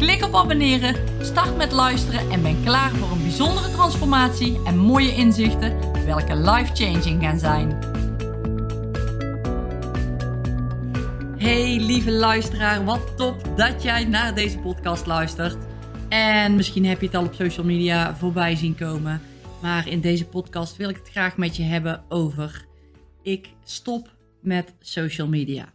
Klik op abonneren, start met luisteren en ben klaar voor een bijzondere transformatie en mooie inzichten, welke life-changing gaan zijn. Hey lieve luisteraar, wat top dat jij naar deze podcast luistert. En misschien heb je het al op social media voorbij zien komen. Maar in deze podcast wil ik het graag met je hebben over ik stop met social media.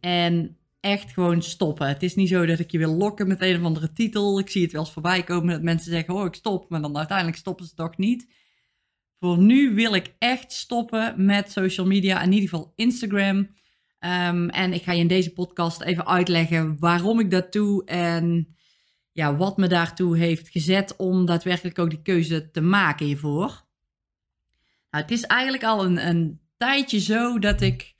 En echt gewoon stoppen. Het is niet zo dat ik je wil lokken met een of andere titel. Ik zie het wel eens voorbij komen dat mensen zeggen: Oh, ik stop. Maar dan uiteindelijk stoppen ze toch niet. Voor nu wil ik echt stoppen met social media, in ieder geval Instagram. Ehm, en ik ga je in deze podcast even uitleggen waarom ik dat doe en ja, wat me daartoe heeft gezet om daadwerkelijk ook die keuze te maken hiervoor. Nou, het is eigenlijk al een, een tijdje zo dat ik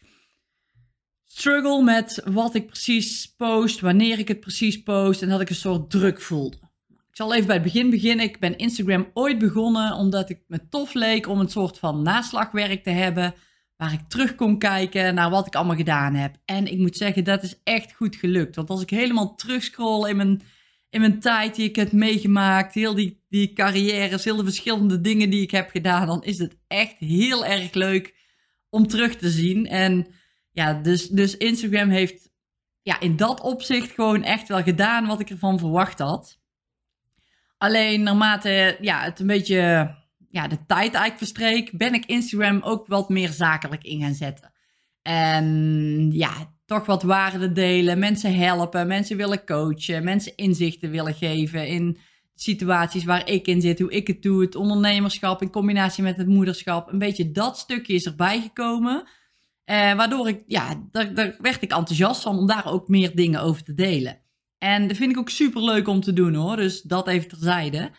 struggle met wat ik precies post, wanneer ik het precies post en dat ik een soort druk voelde. Ik zal even bij het begin beginnen. Ik ben Instagram ooit begonnen omdat ik me tof leek om een soort van naslagwerk te hebben. Waar ik terug kon kijken naar wat ik allemaal gedaan heb. En ik moet zeggen, dat is echt goed gelukt. Want als ik helemaal terugscroll in mijn, in mijn tijd die ik heb meegemaakt, heel die, die carrières, heel de verschillende dingen die ik heb gedaan, dan is het echt heel erg leuk om terug te zien. En ja, dus, dus Instagram heeft ja, in dat opzicht gewoon echt wel gedaan wat ik ervan verwacht had. Alleen naarmate ja, het een beetje ja, de tijd eigenlijk verstreek, ben ik Instagram ook wat meer zakelijk in gaan zetten. En ja, toch wat waarde delen, mensen helpen, mensen willen coachen, mensen inzichten willen geven in situaties waar ik in zit, hoe ik het doe, het ondernemerschap in combinatie met het moederschap. Een beetje dat stukje is erbij gekomen. Uh, waardoor ik, ja, daar, daar werd ik enthousiast van om daar ook meer dingen over te delen. En dat vind ik ook super leuk om te doen hoor, dus dat even terzijde.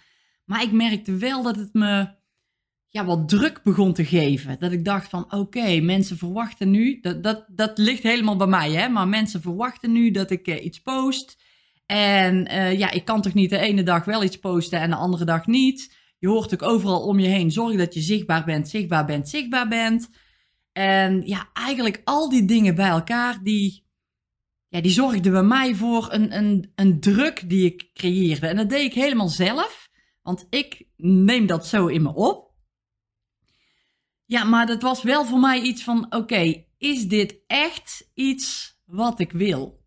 Maar ik merkte wel dat het me ja, wat druk begon te geven. Dat ik dacht van oké, mensen verwachten nu, dat, dat, dat ligt helemaal bij mij hè, maar mensen verwachten nu dat ik uh, iets post. En uh, ja, ik kan toch niet de ene dag wel iets posten en de andere dag niet. Je hoort ook overal om je heen, zorg dat je zichtbaar bent, zichtbaar bent, zichtbaar bent. En ja, eigenlijk al die dingen bij elkaar, die, ja, die zorgden bij mij voor een, een, een druk die ik creëerde. En dat deed ik helemaal zelf, want ik neem dat zo in me op. Ja, maar dat was wel voor mij iets van: oké, is dit echt iets wat ik wil?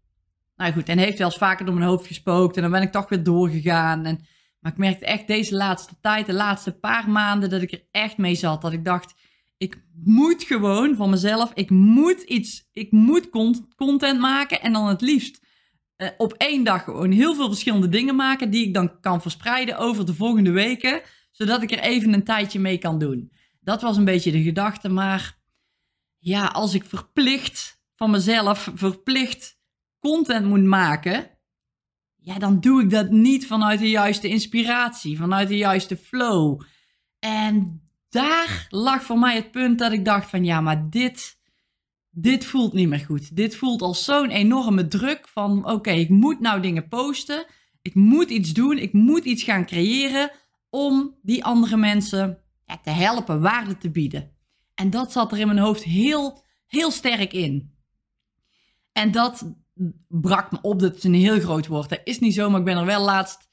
Nou goed, en heeft wel eens vaker door mijn hoofd gespookt en dan ben ik toch weer doorgegaan. En, maar ik merkte echt deze laatste tijd, de laatste paar maanden, dat ik er echt mee zat. Dat ik dacht, ik moet gewoon van mezelf, ik moet iets, ik moet content maken en dan het liefst uh, op één dag gewoon heel veel verschillende dingen maken die ik dan kan verspreiden over de volgende weken, zodat ik er even een tijdje mee kan doen. Dat was een beetje de gedachte, maar ja, als ik verplicht van mezelf, verplicht content moet maken, ja, dan doe ik dat niet vanuit de juiste inspiratie, vanuit de juiste flow. En daar lag voor mij het punt dat ik dacht van ja, maar dit, dit voelt niet meer goed. Dit voelt als zo'n enorme druk van oké, ik moet nou dingen posten. Ik moet iets doen. Ik moet iets gaan creëren om die andere mensen ja, te helpen, waarde te bieden. En dat zat er in mijn hoofd heel, heel sterk in. En dat brak me op dat het een heel groot woord. Dat is niet zo, maar ik ben er wel laatst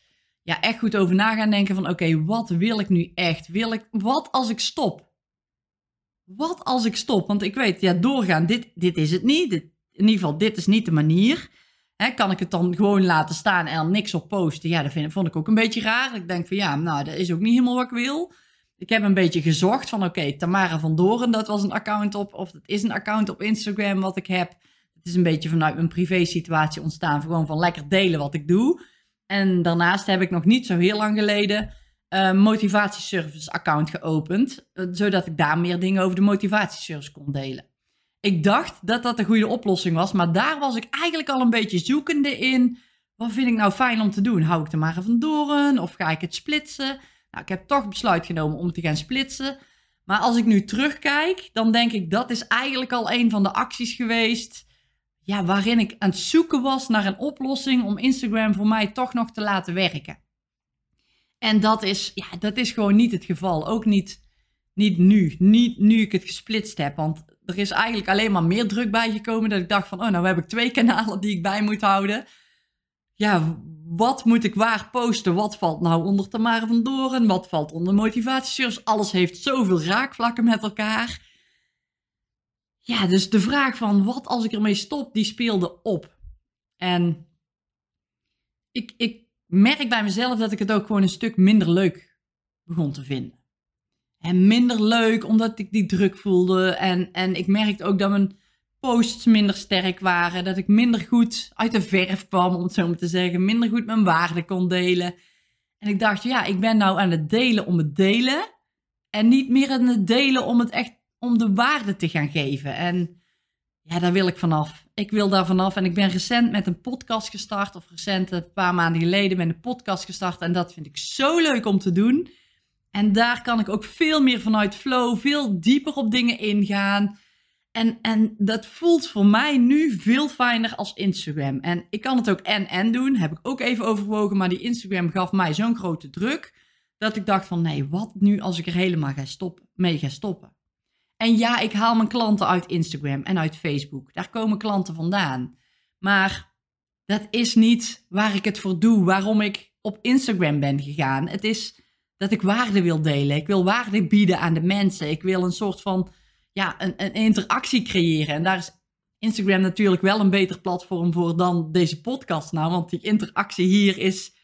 ja, echt goed over na gaan denken van oké, wat wil ik nu echt? Wil ik, wat als ik stop? Wat als ik stop? Want ik weet, ja, doorgaan, dit, dit is het niet. In ieder geval, dit is niet de manier. Hè, kan ik het dan gewoon laten staan en niks op posten? Ja, dat vond ik ook een beetje raar. Ik denk van ja, nou, dat is ook niet helemaal wat ik wil. Ik heb een beetje gezocht van oké, Tamara van Doren, dat was een account op, of het is een account op Instagram wat ik heb. Het is een beetje vanuit mijn privé situatie ontstaan, gewoon van lekker delen wat ik doe. En daarnaast heb ik nog niet zo heel lang geleden een motivatieservice account geopend, eh, zodat ik daar meer dingen over de motivatieservice kon delen. Ik dacht dat dat een goede oplossing was, maar daar was ik eigenlijk al een beetje zoekende in wat vind ik nou fijn om te doen? Hou ik er maar van doren of ga ik het splitsen? Nou, ik heb toch besluit genomen om te gaan splitsen. Maar als ik nu terugkijk, dan denk ik dat is eigenlijk al een van de acties geweest. Ja, waarin ik aan het zoeken was naar een oplossing om Instagram voor mij toch nog te laten werken. En dat is, ja, dat is gewoon niet het geval. Ook niet, niet nu. Niet nu ik het gesplitst heb. Want er is eigenlijk alleen maar meer druk bijgekomen. Dat ik dacht van, oh, nou heb ik twee kanalen die ik bij moet houden. Ja, wat moet ik waar posten? Wat valt nou onder Tamara van Doren? Wat valt onder motivatiesurs? Alles heeft zoveel raakvlakken met elkaar. Ja, dus de vraag van wat als ik ermee stop, die speelde op. En ik, ik merk bij mezelf dat ik het ook gewoon een stuk minder leuk begon te vinden. En minder leuk omdat ik die druk voelde. En, en ik merkte ook dat mijn posts minder sterk waren. Dat ik minder goed uit de verf kwam, om het zo maar te zeggen. Minder goed mijn waarde kon delen. En ik dacht, ja, ik ben nou aan het delen om het delen. En niet meer aan het delen om het echt om de waarde te gaan geven. En ja, daar wil ik vanaf. Ik wil daar vanaf. En ik ben recent met een podcast gestart. Of recent een paar maanden geleden met een podcast gestart. En dat vind ik zo leuk om te doen. En daar kan ik ook veel meer vanuit flow, veel dieper op dingen ingaan. En, en dat voelt voor mij nu veel fijner als Instagram. En ik kan het ook en-en doen. Heb ik ook even overwogen. Maar die Instagram gaf mij zo'n grote druk. Dat ik dacht van nee, wat nu als ik er helemaal ga stoppen, mee ga stoppen. En ja, ik haal mijn klanten uit Instagram en uit Facebook. Daar komen klanten vandaan. Maar dat is niet waar ik het voor doe, waarom ik op Instagram ben gegaan. Het is dat ik waarde wil delen. Ik wil waarde bieden aan de mensen. Ik wil een soort van ja, een, een interactie creëren. En daar is Instagram natuurlijk wel een beter platform voor dan deze podcast nou. Want die interactie hier is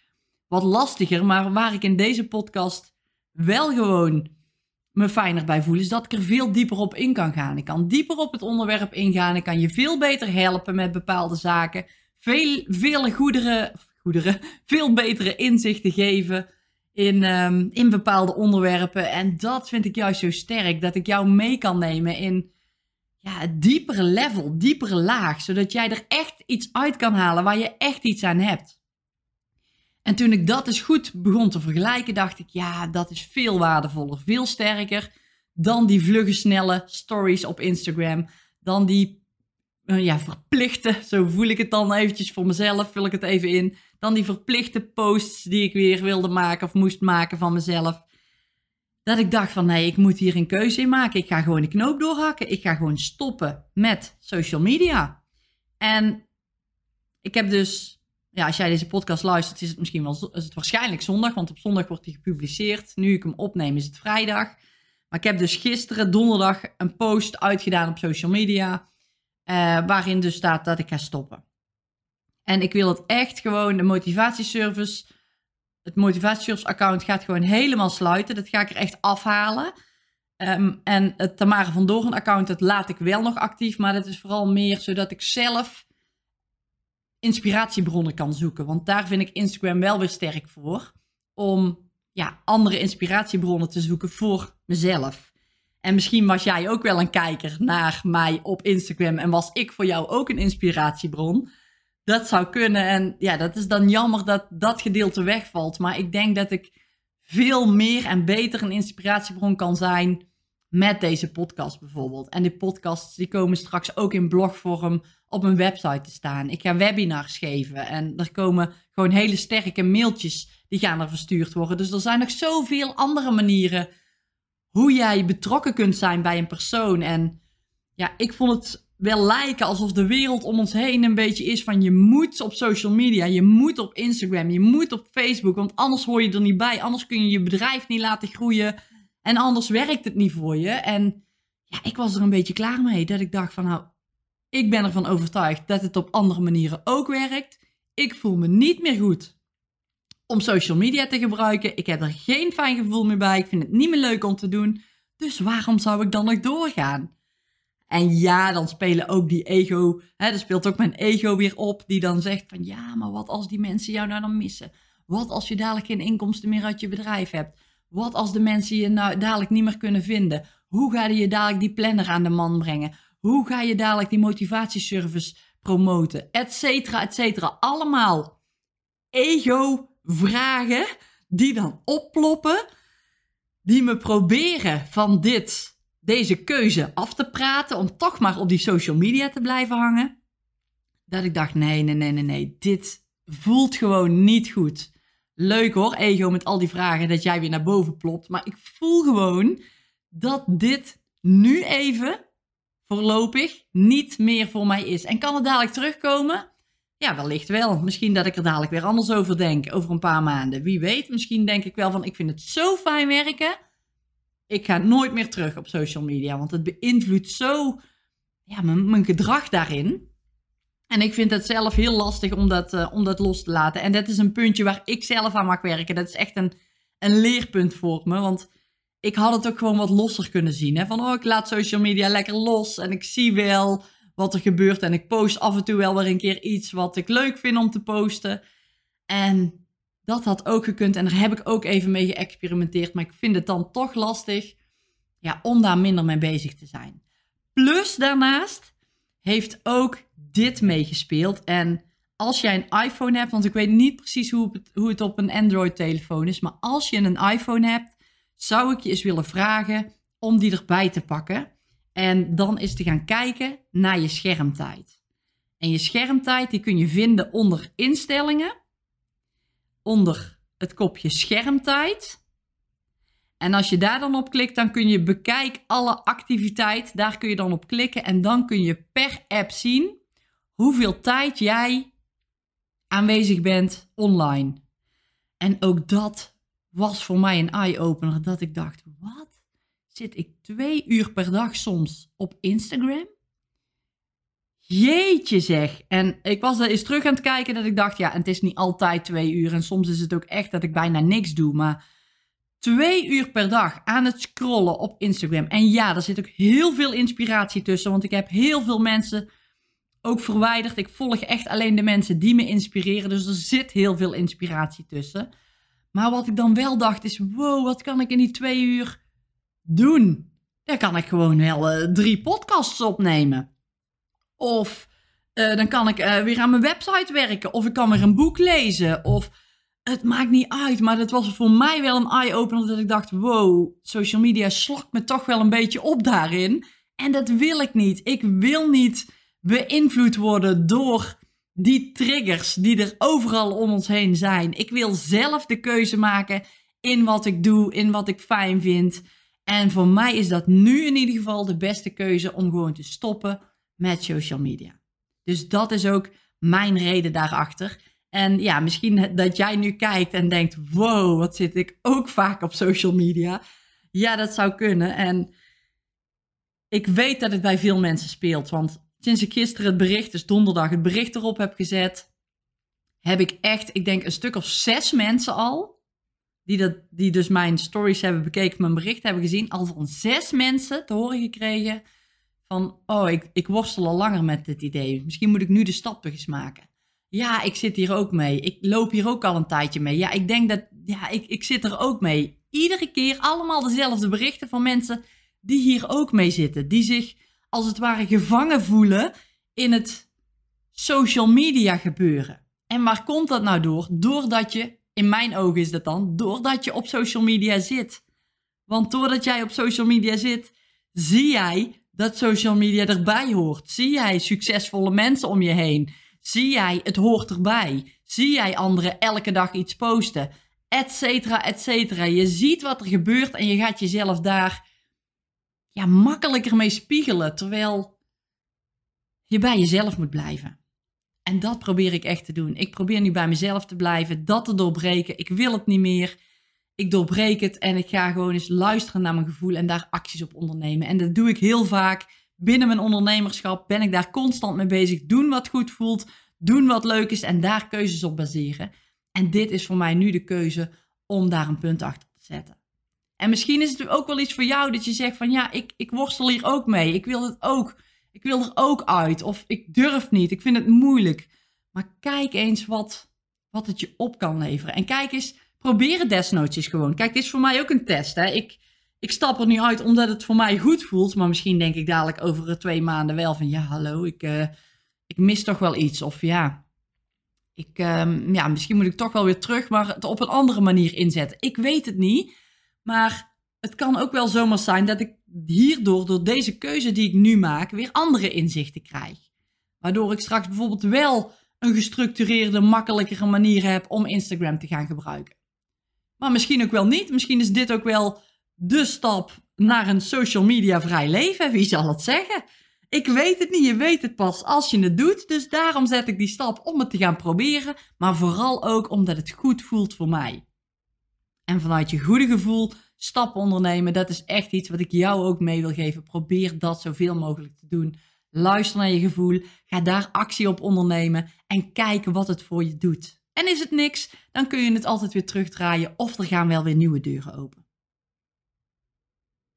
wat lastiger. Maar waar ik in deze podcast wel gewoon me fijner bij voel, is dat ik er veel dieper op in kan gaan. Ik kan dieper op het onderwerp ingaan. Ik kan je veel beter helpen met bepaalde zaken. Veel, veel goederen, goederen, veel betere inzichten geven in, um, in bepaalde onderwerpen. En dat vind ik juist zo sterk. Dat ik jou mee kan nemen in ja, het diepere level, diepere laag. Zodat jij er echt iets uit kan halen waar je echt iets aan hebt. En toen ik dat eens goed begon te vergelijken, dacht ik, ja, dat is veel waardevoller, veel sterker dan die vlugge, snelle stories op Instagram. Dan die uh, ja, verplichte, zo voel ik het dan eventjes voor mezelf, vul ik het even in. Dan die verplichte posts die ik weer wilde maken of moest maken van mezelf. Dat ik dacht van nee, ik moet hier een keuze in maken. Ik ga gewoon de knoop doorhakken. Ik ga gewoon stoppen met social media. En ik heb dus ja, als jij deze podcast luistert, is het misschien wel is het waarschijnlijk zondag, want op zondag wordt hij gepubliceerd. Nu ik hem opneem, is het vrijdag. Maar ik heb dus gisteren, donderdag, een post uitgedaan op social media. Uh, waarin dus staat dat ik ga stoppen. En ik wil het echt gewoon, de motivatieservice, het motivatieservice account gaat gewoon helemaal sluiten. Dat ga ik er echt afhalen. Um, en het Tamara van Doorn account, dat laat ik wel nog actief. Maar dat is vooral meer zodat ik zelf inspiratiebronnen kan zoeken. Want daar vind ik Instagram wel weer sterk voor. Om ja, andere inspiratiebronnen te zoeken voor mezelf. En misschien was jij ook wel een kijker naar mij op Instagram en was ik voor jou ook een inspiratiebron. Dat zou kunnen. En ja, dat is dan jammer dat dat gedeelte wegvalt. Maar ik denk dat ik veel meer en beter een inspiratiebron kan zijn met deze podcast bijvoorbeeld. En die podcasts die komen straks ook in blogvorm op mijn website te staan. Ik ga webinars geven en er komen gewoon hele sterke mailtjes die gaan er verstuurd worden. Dus er zijn nog zoveel andere manieren hoe jij betrokken kunt zijn bij een persoon. En ja, ik vond het wel lijken alsof de wereld om ons heen een beetje is van je moet op social media, je moet op Instagram, je moet op Facebook, want anders hoor je er niet bij, anders kun je je bedrijf niet laten groeien en anders werkt het niet voor je. En ja, ik was er een beetje klaar mee dat ik dacht van nou, ik ben ervan overtuigd dat het op andere manieren ook werkt. Ik voel me niet meer goed om social media te gebruiken. Ik heb er geen fijn gevoel meer bij. Ik vind het niet meer leuk om te doen. Dus waarom zou ik dan nog doorgaan? En ja, dan spelen ook die ego, hè, er speelt ook mijn ego weer op, die dan zegt van ja, maar wat als die mensen jou nou dan missen? Wat als je dadelijk geen inkomsten meer uit je bedrijf hebt? Wat als de mensen je nou dadelijk niet meer kunnen vinden? Hoe ga je dadelijk die planner aan de man brengen? Hoe ga je dadelijk die motivatieservice promoten? Etcetera, etcetera. Allemaal ego-vragen die dan opploppen, die me proberen van dit, deze keuze af te praten om toch maar op die social media te blijven hangen. Dat ik dacht, nee, nee, nee, nee, nee, dit voelt gewoon niet goed. Leuk hoor, ego met al die vragen dat jij weer naar boven plopt. Maar ik voel gewoon dat dit nu even, voorlopig, niet meer voor mij is. En kan het dadelijk terugkomen? Ja, wellicht wel. Misschien dat ik er dadelijk weer anders over denk, over een paar maanden. Wie weet, misschien denk ik wel van, ik vind het zo fijn werken. Ik ga nooit meer terug op social media, want het beïnvloedt zo ja, mijn, mijn gedrag daarin. En ik vind het zelf heel lastig om dat, uh, om dat los te laten. En dat is een puntje waar ik zelf aan mag werken. Dat is echt een, een leerpunt voor me. Want ik had het ook gewoon wat losser kunnen zien. Hè? Van, oh, ik laat social media lekker los. En ik zie wel wat er gebeurt. En ik post af en toe wel weer een keer iets wat ik leuk vind om te posten. En dat had ook gekund. En daar heb ik ook even mee geëxperimenteerd. Maar ik vind het dan toch lastig ja, om daar minder mee bezig te zijn. Plus daarnaast heeft ook dit meegespeeld. En als jij een iPhone hebt, want ik weet niet precies hoe het, hoe het op een Android-telefoon is, maar als je een iPhone hebt, zou ik je eens willen vragen om die erbij te pakken. En dan is te gaan kijken naar je schermtijd. En je schermtijd die kun je vinden onder instellingen, onder het kopje schermtijd. En als je daar dan op klikt, dan kun je bekijk alle activiteit. Daar kun je dan op klikken en dan kun je per app zien hoeveel tijd jij aanwezig bent online. En ook dat was voor mij een eye-opener. Dat ik dacht, wat? Zit ik twee uur per dag soms op Instagram? Jeetje zeg. En ik was er eens terug aan het kijken dat ik dacht, ja, het is niet altijd twee uur. En soms is het ook echt dat ik bijna niks doe. Maar twee uur per dag aan het scrollen op Instagram. En ja, er zit ook heel veel inspiratie tussen. Want ik heb heel veel mensen ook verwijderd. Ik volg echt alleen de mensen die me inspireren. Dus er zit heel veel inspiratie tussen. Maar wat ik dan wel dacht is: wow, wat kan ik in die twee uur doen? Dan kan ik gewoon wel uh, drie podcasts opnemen. Of uh, dan kan ik uh, weer aan mijn website werken. Of ik kan weer een boek lezen. Of het maakt niet uit. Maar dat was voor mij wel een eye-opener. Dat ik dacht: wow, social media slakt me toch wel een beetje op daarin. En dat wil ik niet. Ik wil niet beïnvloed worden door die triggers die er overal om ons heen zijn. Ik wil zelf de keuze maken in wat ik doe, in wat ik fijn vind. En voor mij is dat nu in ieder geval de beste keuze om gewoon te stoppen met social media. Dus dat is ook mijn reden daarachter. En ja, misschien dat jij nu kijkt en denkt: wow, wat zit ik ook vaak op social media. Ja, dat zou kunnen. En ik weet dat het bij veel mensen speelt. Want sinds ik gisteren het bericht, dus donderdag, het bericht erop heb gezet, heb ik echt, ik denk een stuk of zes mensen al, die, dat, die dus mijn stories hebben bekeken, mijn bericht hebben gezien, al van zes mensen te horen gekregen van, oh, ik, ik worstel al langer met dit idee. Misschien moet ik nu de stappen eens maken. Ja, ik zit hier ook mee. Ik loop hier ook al een tijdje mee. Ja, ik denk dat, ja, ik, ik zit er ook mee. Iedere keer allemaal dezelfde berichten van mensen die hier ook mee zitten. Die zich als het ware gevangen voelen in het social media gebeuren. En waar komt dat nou door? Doordat je, in mijn ogen is dat dan, doordat je op social media zit. Want doordat jij op social media zit, zie jij dat social media erbij hoort. Zie jij succesvolle mensen om je heen. Zie jij het hoort erbij. Zie jij anderen elke dag iets posten. Etcetera, etcetera. Je ziet wat er gebeurt en je gaat jezelf daar ja, makkelijker mee spiegelen. Terwijl je bij jezelf moet blijven. En dat probeer ik echt te doen. Ik probeer nu bij mezelf te blijven, dat te doorbreken. Ik wil het niet meer. Ik doorbreek het en ik ga gewoon eens luisteren naar mijn gevoel en daar acties op ondernemen. En dat doe ik heel vaak. Binnen mijn ondernemerschap ben ik daar constant mee bezig. Doen wat goed voelt, doen wat leuk is en daar keuzes op baseren. En dit is voor mij nu de keuze om daar een punt achter te zetten. En misschien is het ook wel iets voor jou dat je zegt van ja, ik, ik worstel hier ook mee. Ik wil het ook. Ik wil er ook uit. Of ik durf niet. Ik vind het moeilijk. Maar kijk eens wat, wat het je op kan leveren. En kijk eens, probeer het desnoods gewoon. Kijk, dit is voor mij ook een test. Hè. Ik, ik stap er nu uit omdat het voor mij goed voelt. Maar misschien denk ik dadelijk over twee maanden wel van ja, hallo, ik, uh, ik mis toch wel iets. Of ja, ik, ehm, ja, misschien moet ik toch wel weer terug, maar het op een andere manier inzetten. Ik weet het niet, maar het kan ook wel zomaar zijn dat ik hierdoor, door deze keuze die ik nu maak, weer andere inzichten krijg. Waardoor ik straks bijvoorbeeld wel een gestructureerde, makkelijkere manier heb om Instagram te gaan gebruiken. Maar misschien ook wel niet. Misschien is dit ook wel de stap naar een social media vrij leven. Wie zal het zeggen? Ik weet het niet. Je weet het pas als je het doet. Dus daarom zet ik die stap om het te gaan proberen. Maar vooral ook omdat het goed voelt voor mij. En vanuit je goede gevoel stappen ondernemen, dat is echt iets wat ik jou ook mee wil geven. Probeer dat zoveel mogelijk te doen. Luister naar je gevoel. Ga daar actie op ondernemen. En kijk wat het voor je doet. En is het niks, dan kun je het altijd weer terugdraaien of er gaan wel weer nieuwe deuren open.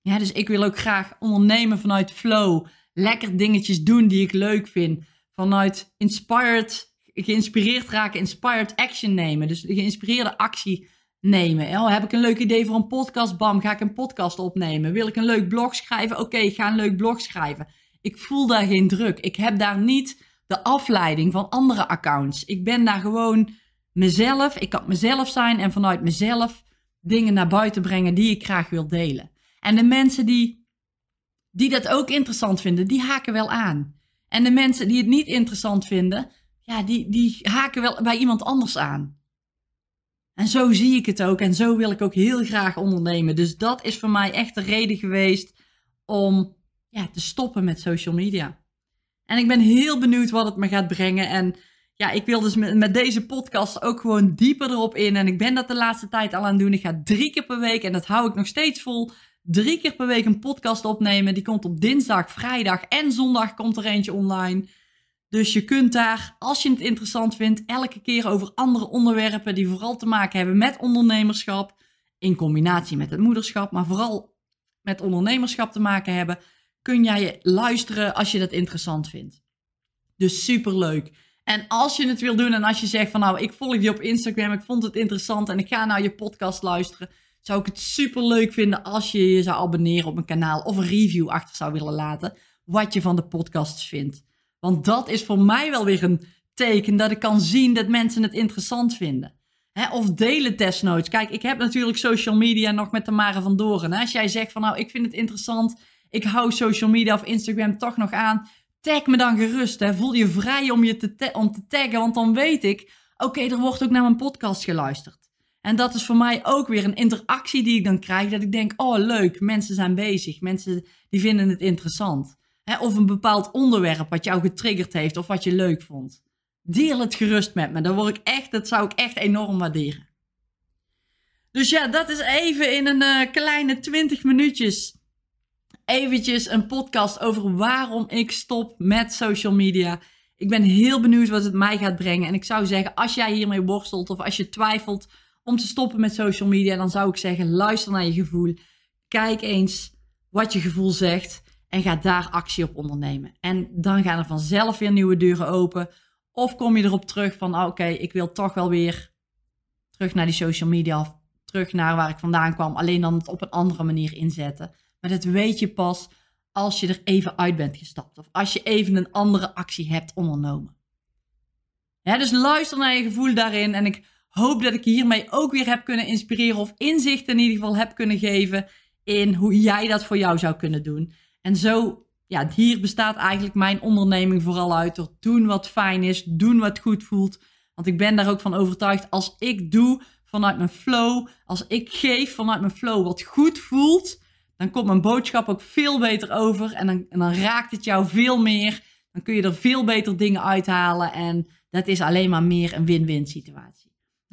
Ja, dus ik wil ook graag ondernemen vanuit flow. Lekker dingetjes doen die ik leuk vind. Vanuit inspired, geïnspireerd raken, inspired action nemen. Dus geïnspireerde actie nemen. Oh, heb ik een leuk idee voor een podcast? Bam, ga ik een podcast opnemen. Wil ik een leuk blog schrijven? Oké, ik ga een leuk blog schrijven. Ik voel daar geen druk. Ik heb daar niet de afleiding van andere accounts. Ik ben daar gewoon mezelf. Ik kan mezelf zijn en vanuit mezelf dingen naar buiten brengen die ik graag wil delen. En de mensen die, die dat ook interessant vinden, die haken wel aan. En de mensen die het niet interessant vinden, ja, die, die haken wel bij iemand anders aan. En zo zie ik het ook en zo wil ik ook heel graag ondernemen. Dus dat is voor mij echt de reden geweest om ja, te stoppen met social media. En ik ben heel benieuwd wat het me gaat brengen. En ja, ik wil dus met, met, deze podcast ook gewoon dieper erop in. En ik ben dat de laatste tijd al aan het doen. Ik ga drie keer per week, en dat hou ik nog steeds vol, drie keer per week een podcast opnemen. Die komt op dinsdag, vrijdag en zondag komt er eentje online. Dus je kunt daar, als je het interessant vindt, elke keer over andere onderwerpen die vooral te maken hebben met ondernemerschap. In combinatie met het moederschap, maar vooral met ondernemerschap te maken hebben. Kun jij luisteren als je dat interessant vindt. Dus super leuk. En als je het wil doen en als je zegt van nou, ik volg je op Instagram, ik vond het interessant en ik ga naar je podcast luisteren, zou ik het super leuk vinden als je je zou abonneren op mijn kanaal of een review achter zou willen laten wat je van de podcasts vindt. Want dat is voor mij wel weer een teken dat ik kan zien dat mensen het interessant vinden. of delen testnotes. Kijk, ik heb natuurlijk social media nog met de Mare van Doren. Als jij zegt van nou, ik vind het interessant, ik hou social media of Instagram toch nog aan, tag me dan gerust. Voel je vrij om je te, om te taggen, want dan weet ik, oké, er wordt ook naar mijn podcast geluisterd. En dat is voor mij ook weer een interactie die ik dan krijg, dat ik denk, oh leuk, mensen zijn bezig, mensen die vinden het interessant. Hè, of een bepaald onderwerp wat jou getriggerd heeft of wat je leuk vond. Deel het gerust met me, dan word ik echt, dat zou ik echt enorm waarderen. Dus ja, dat is even in een uh, kleine 20 minuutjes eventjes een podcast over waarom ik stop met social media. Ik ben heel benieuwd wat het mij gaat brengen. En ik zou zeggen, als jij hiermee worstelt of als je twijfelt om te stoppen met social media, dan zou ik zeggen, luister naar je gevoel. Kijk eens wat je gevoel zegt en ga daar actie op ondernemen. En dan gaan er vanzelf weer nieuwe deuren open. Of kom je erop terug van, ah, oké, ik wil toch wel weer terug naar die social media of terug naar waar ik vandaan kwam. Alleen dan het op een andere manier inzetten. Maar dat weet je pas als je er even uit bent gestapt. Of als je even een andere actie hebt ondernomen. Dus luister naar je gevoel daarin. En ik hoop dat ik hiermee ook weer heb kunnen inspireren. Of inzicht in ieder geval heb kunnen geven. In hoe jij dat voor jou zou kunnen doen. En zo, ja, hier bestaat eigenlijk mijn onderneming vooral uit. Door doen wat fijn is. Doen wat goed voelt. Want ik ben daar ook van overtuigd. Als ik doe vanuit mijn flow. Als ik geef vanuit mijn flow wat goed voelt dan komt mijn boodschap ook veel beter over en dan, en dan raakt het jou veel meer. Dan kun je er veel beter dingen uithalen en dat is alleen maar meer een win-win situatie.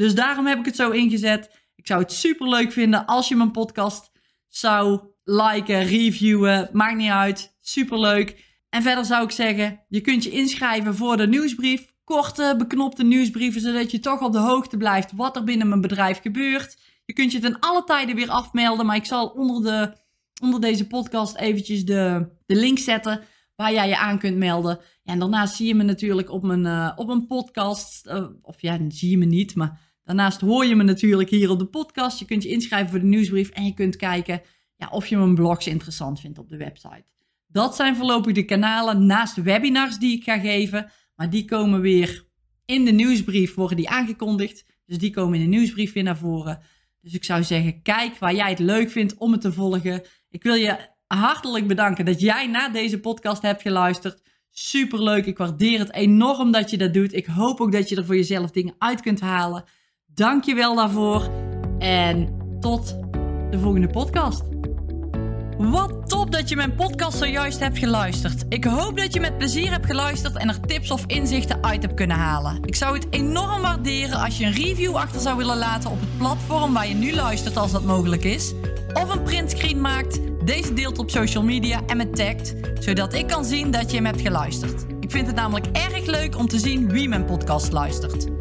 Dus daarom heb ik het zo ingezet. Ik zou het super leuk vinden als je mijn podcast zou liken, reviewen. Maakt niet uit. Super leuk. En verder zou ik zeggen, je kunt je inschrijven voor de nieuwsbrief. Korte, beknopte nieuwsbrieven, zodat je toch op de hoogte blijft wat er binnen mijn bedrijf gebeurt. Je kunt je ten alle tijden weer afmelden, maar ik zal onder de onder deze podcast eventjes de, de link zetten waar jij je aan kunt melden. En daarnaast zie je me natuurlijk op mijn, uh, op een podcast. Uh, of ja, zie je me niet, maar daarnaast hoor je me natuurlijk hier op de podcast. Je kunt je inschrijven voor de nieuwsbrief en je kunt kijken ja, of je mijn blogs interessant vindt op de website. Dat zijn voorlopig de kanalen naast webinars die ik ga geven. Maar die komen weer in de nieuwsbrief worden die aangekondigd. Dus die komen in de nieuwsbrief weer naar voren. Dus ik zou zeggen, kijk waar jij het leuk vindt om het te volgen. Ik wil je hartelijk bedanken dat jij naar deze podcast hebt geluisterd. Superleuk, ik waardeer het enorm dat je dat doet. Ik hoop ook dat je er voor jezelf dingen uit kunt halen. Dank je wel daarvoor en tot de volgende podcast. Wat top dat je mijn podcast zojuist hebt geluisterd. Ik hoop dat je met plezier hebt geluisterd en er tips of inzichten uit hebt kunnen halen. Ik zou het enorm waarderen als je een review achter zou willen laten op het platform waar je nu luistert als dat mogelijk is. Of een printscreen maakt, deze deelt op social media en me tagt, zodat ik kan zien dat je hem hebt geluisterd. Ik vind het namelijk erg leuk om te zien wie mijn podcast luistert.